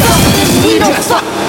Yes, we don't stop.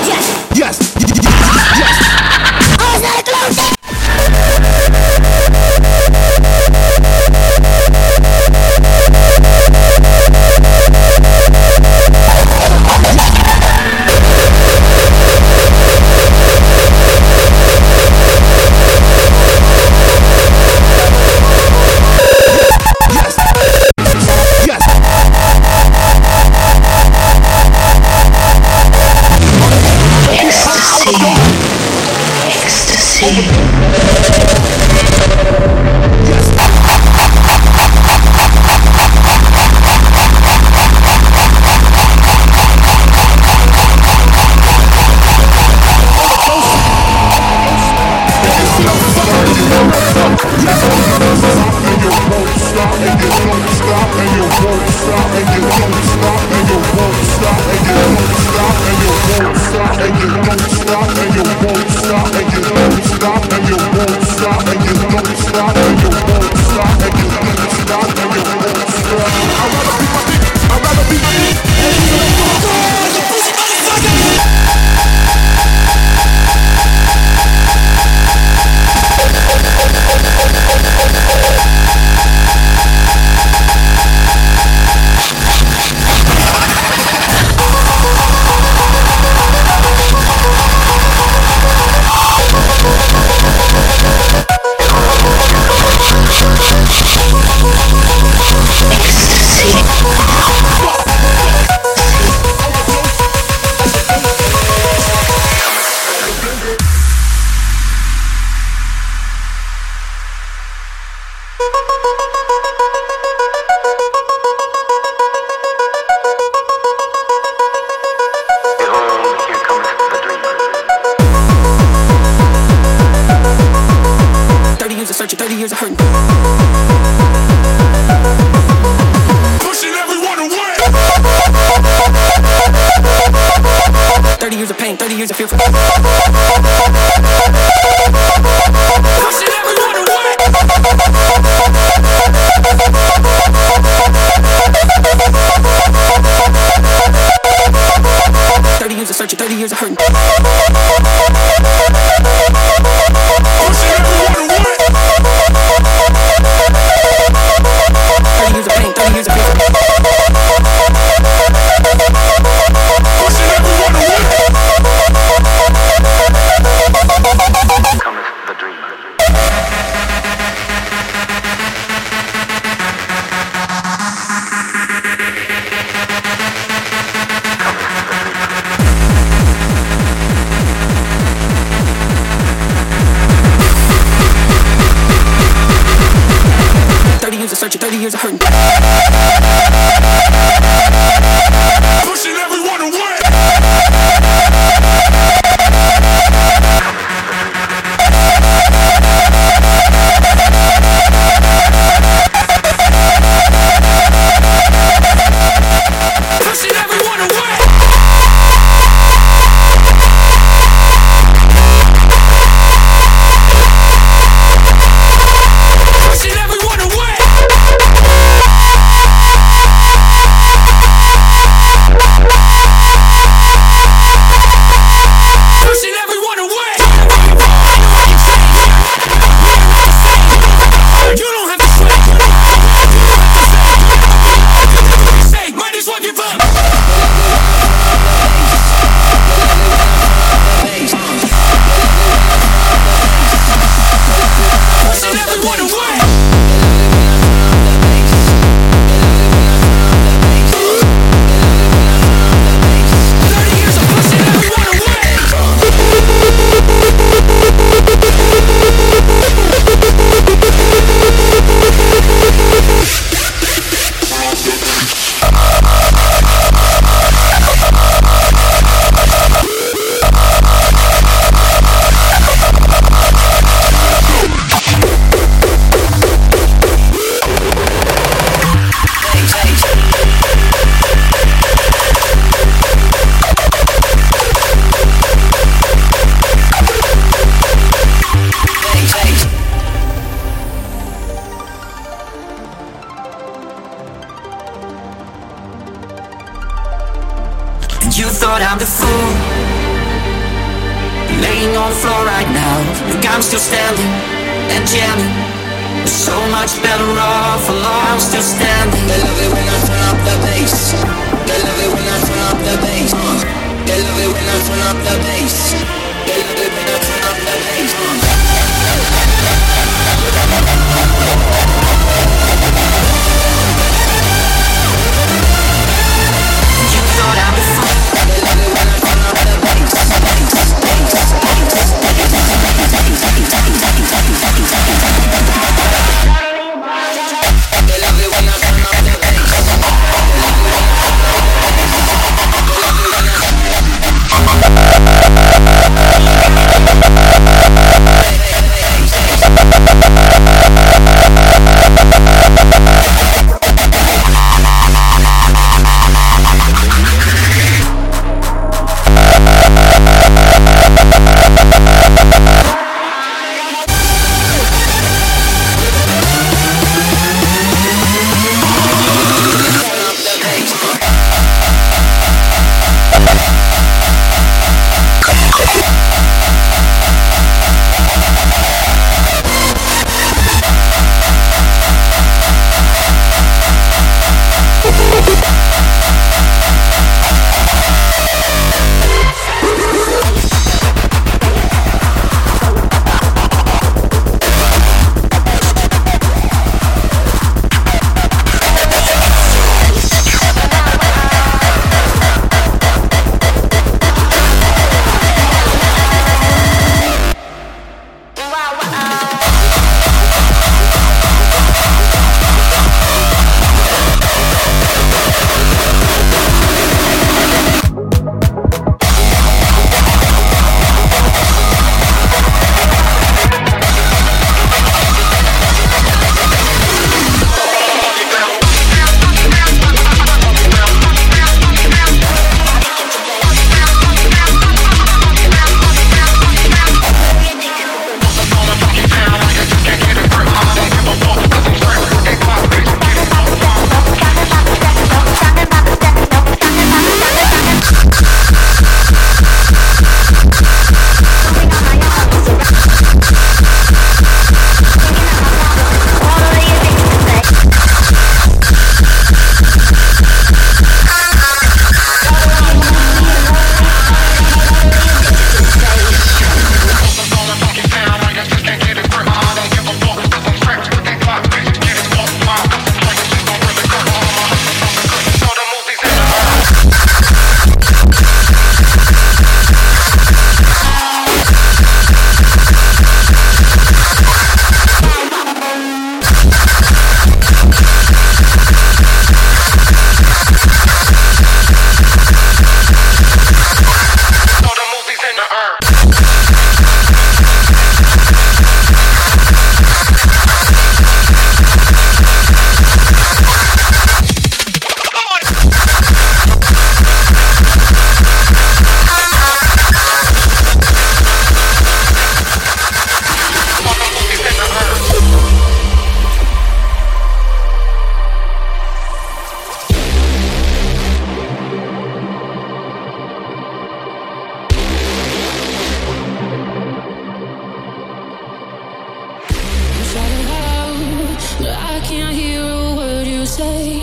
can't hear a word you say.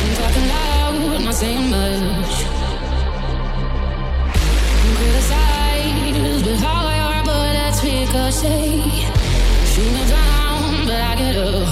I'm talking loud, not saying much. Criticized, ricochet. Shoot me down, but I get up.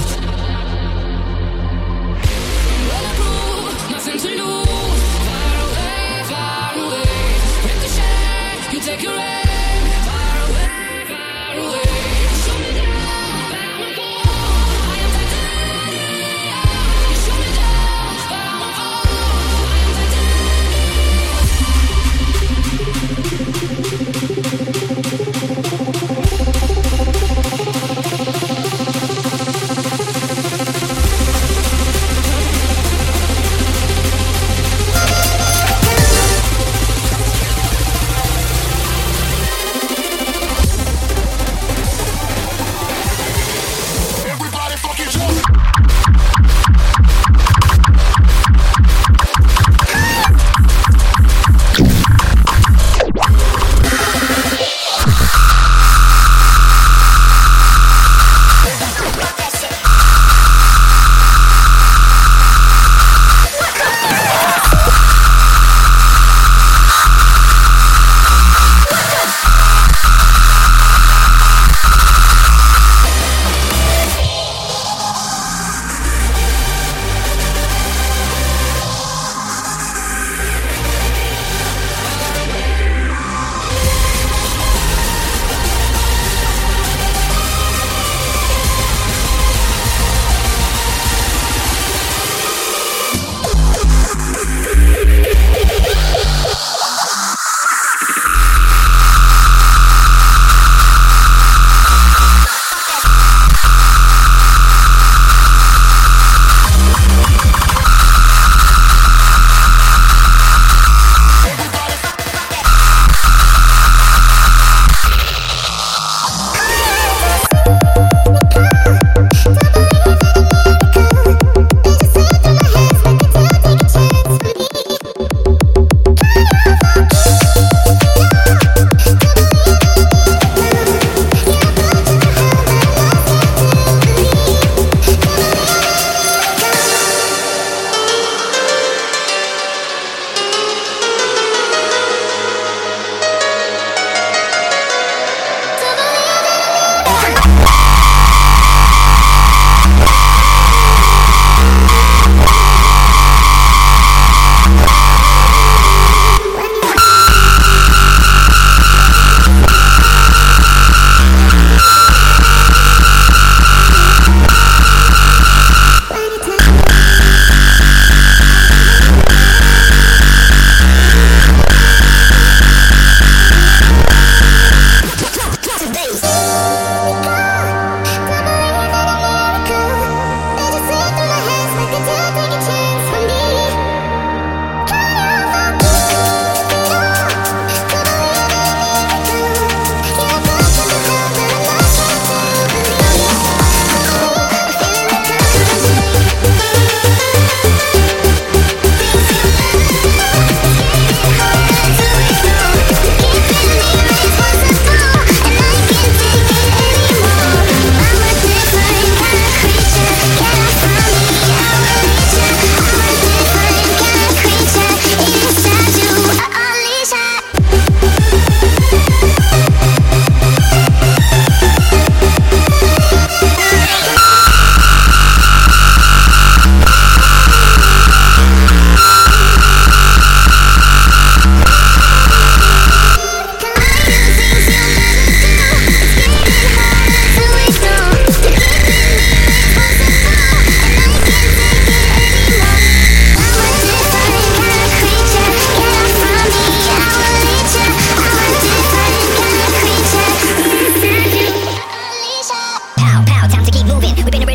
We've been a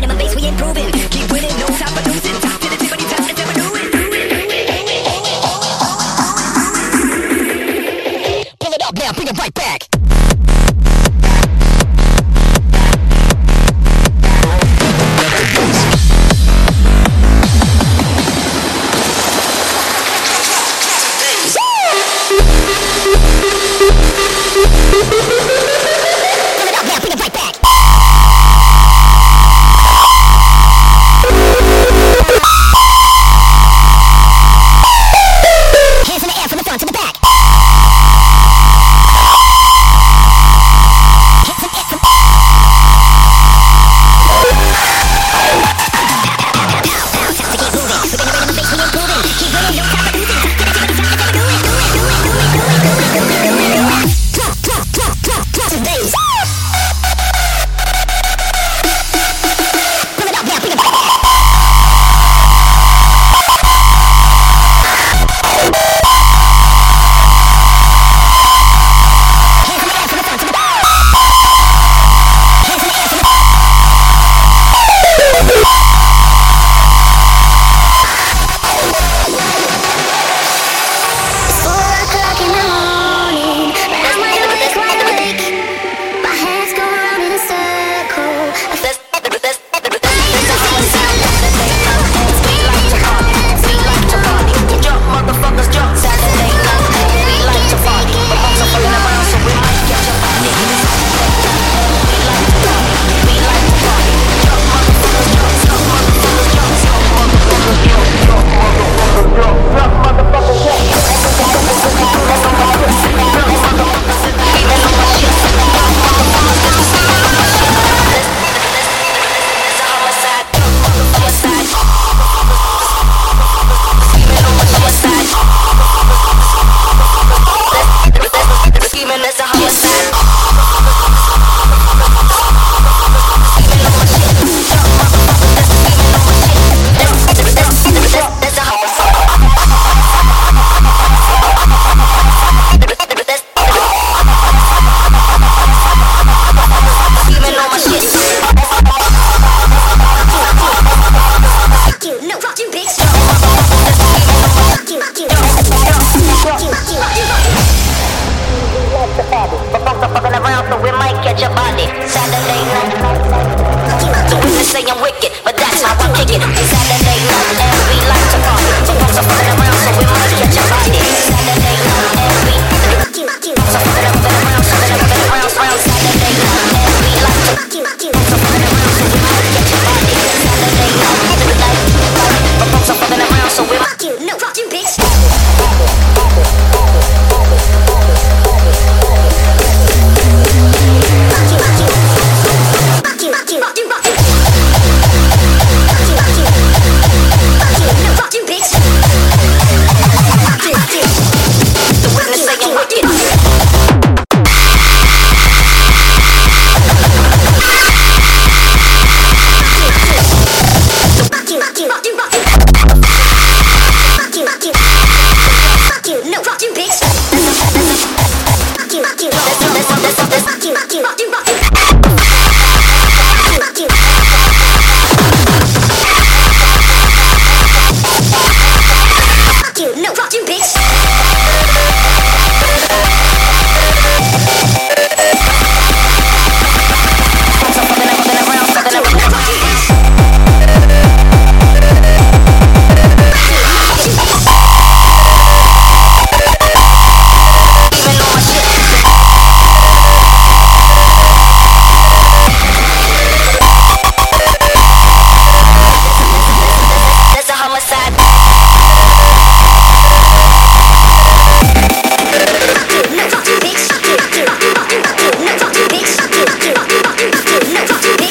do, do, do.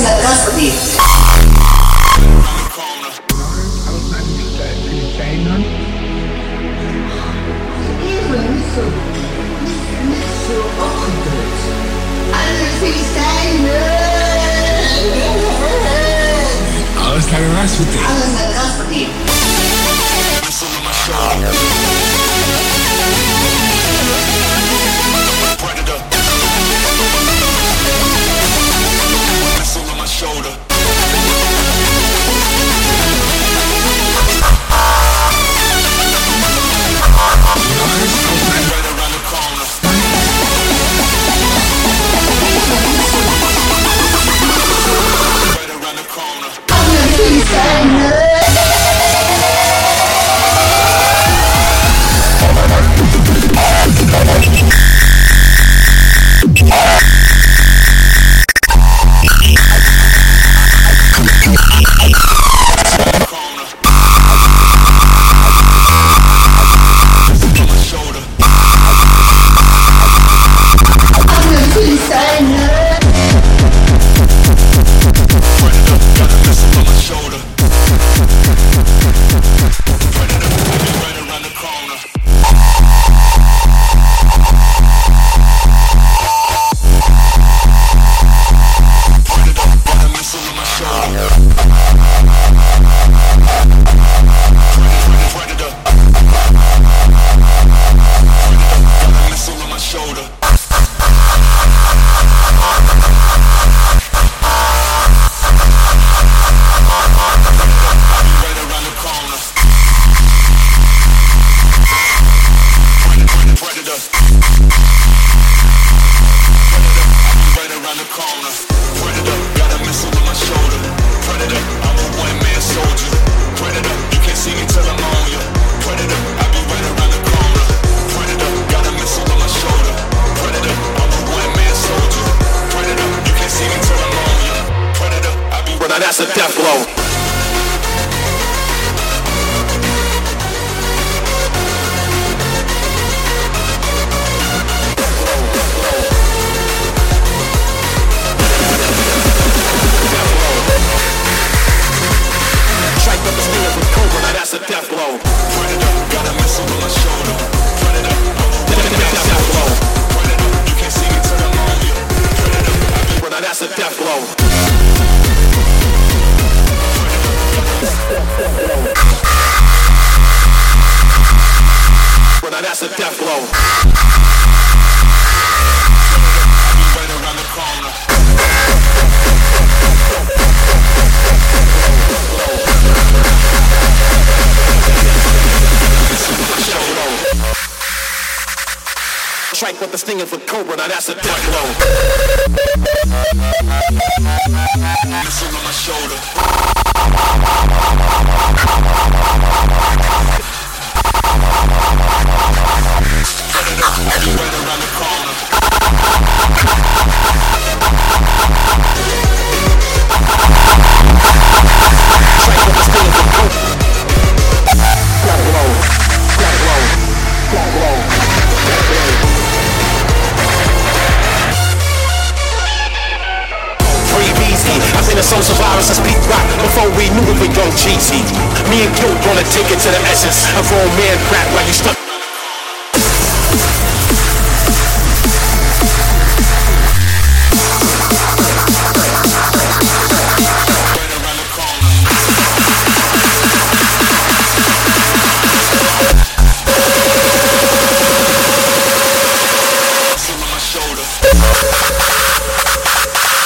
of old man rap while you stuck.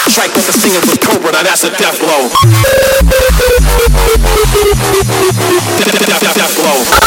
Strike with a singer Cobra, now that's a death blow. na qual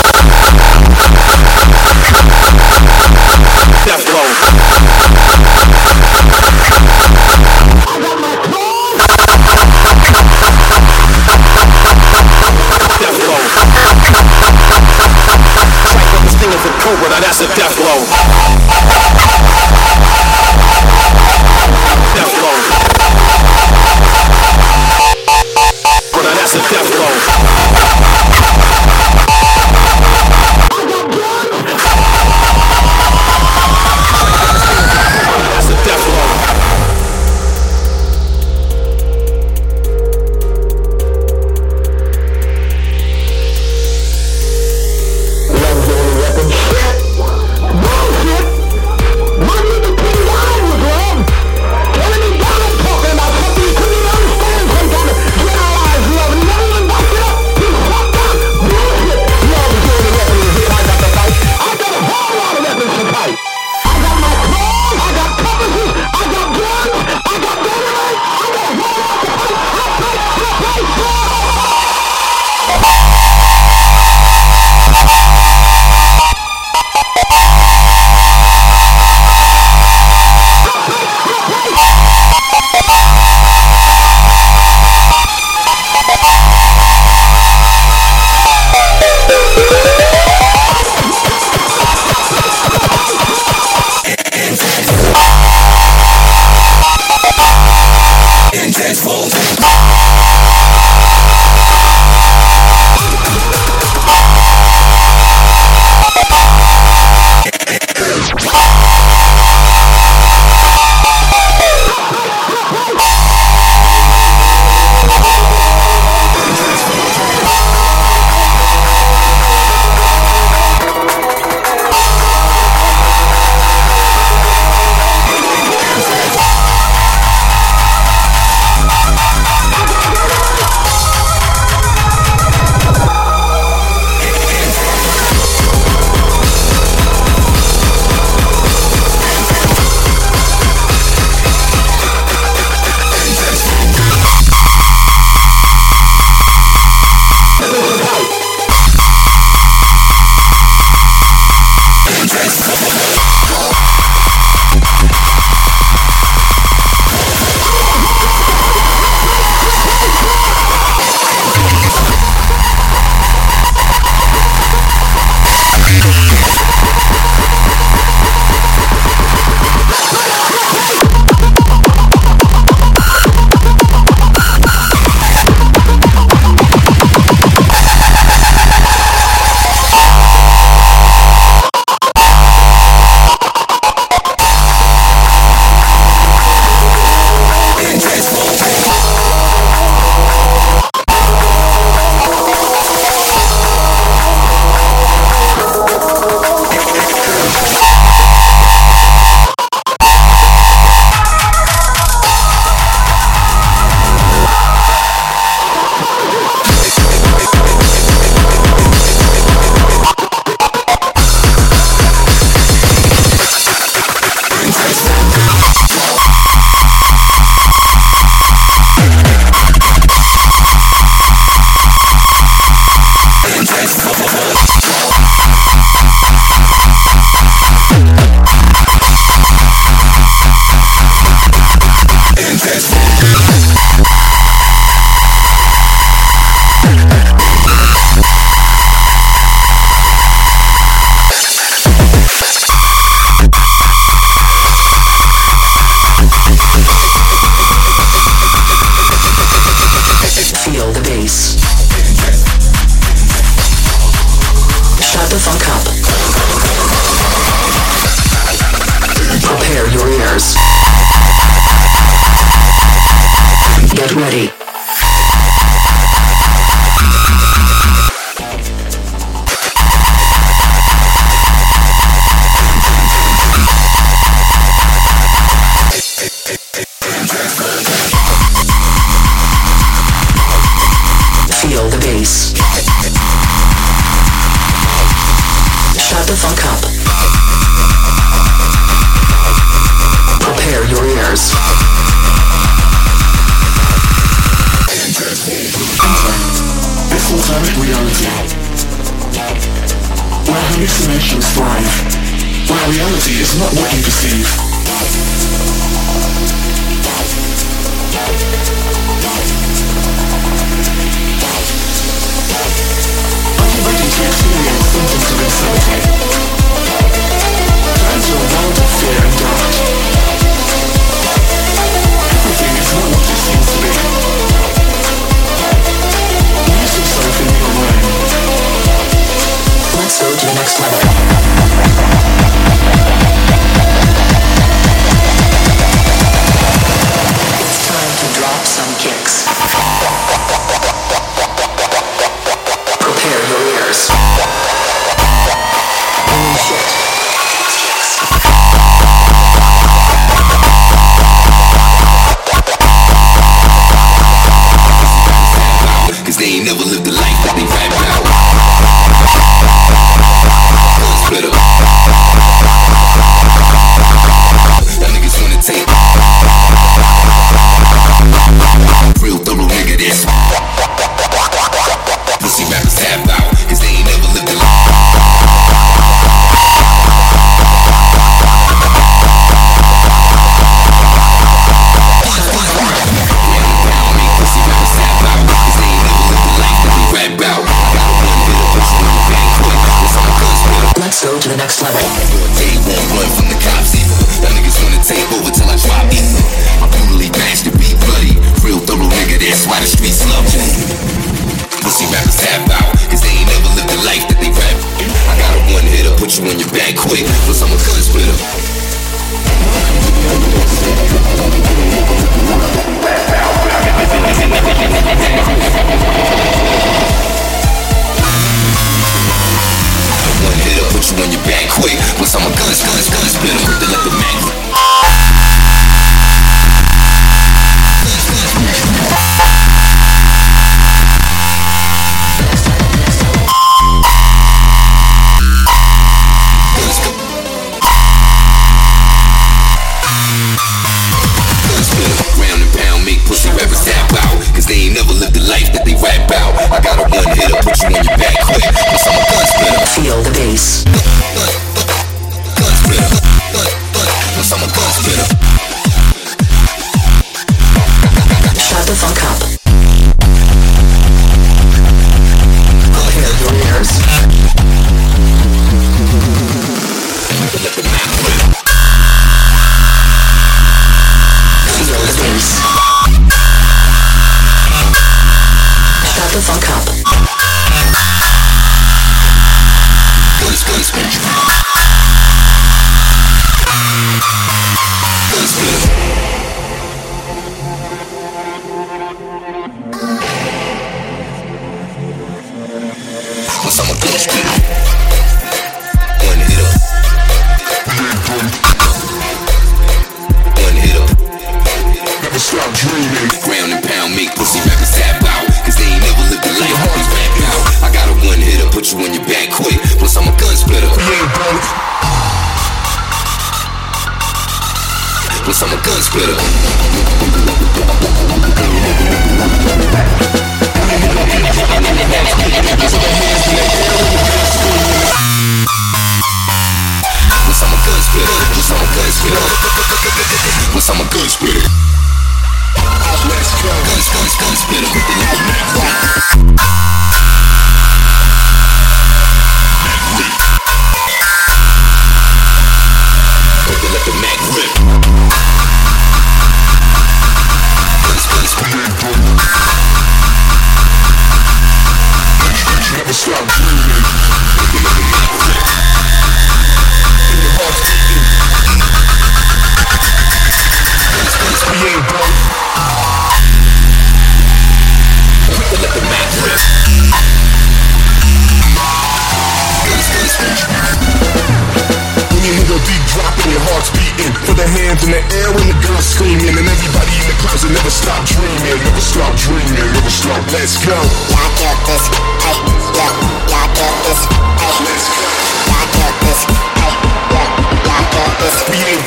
The girls screaming and everybody in the closet never stop dreaming, never stop dreaming, never stop. Let's go. Y'all this, hey, yo. Y'all this, hey. Let's go. Y'all this, hey, yo. Y'all this. We ain't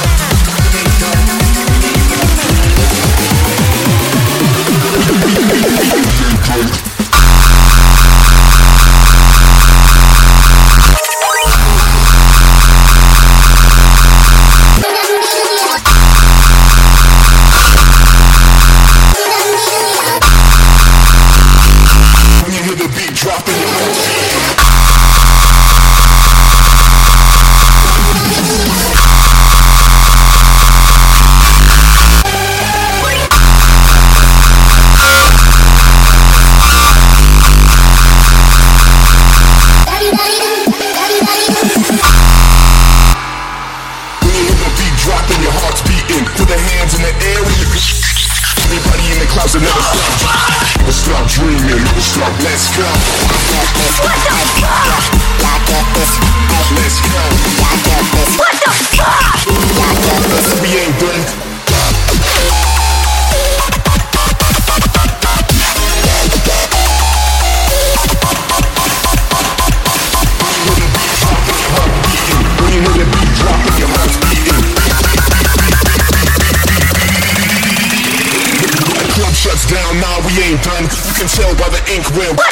done. ink will.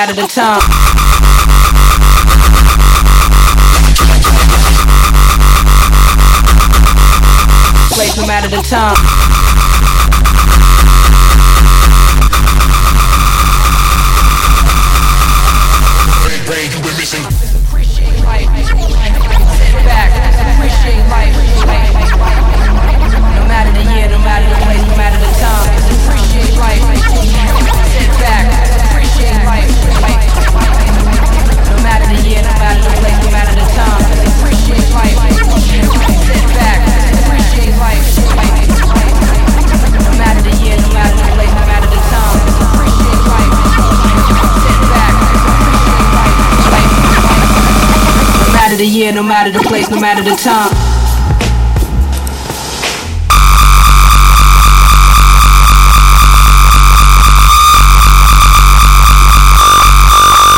no matter the. Place no matter the time. Year, no matter the place, no matter the time.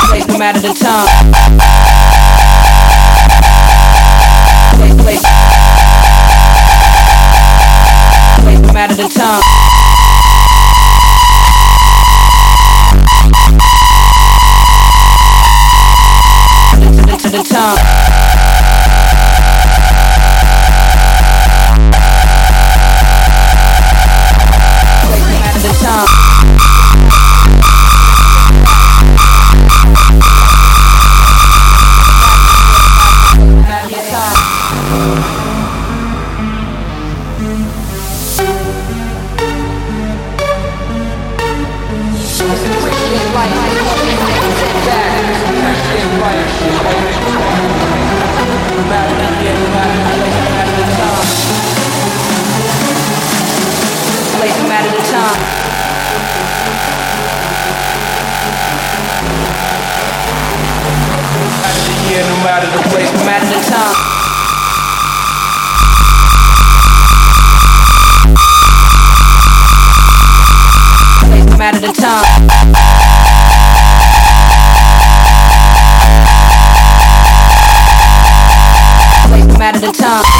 Place, no matter the time. Place, place. Place, no matter the time. No matter the. Place no matter the.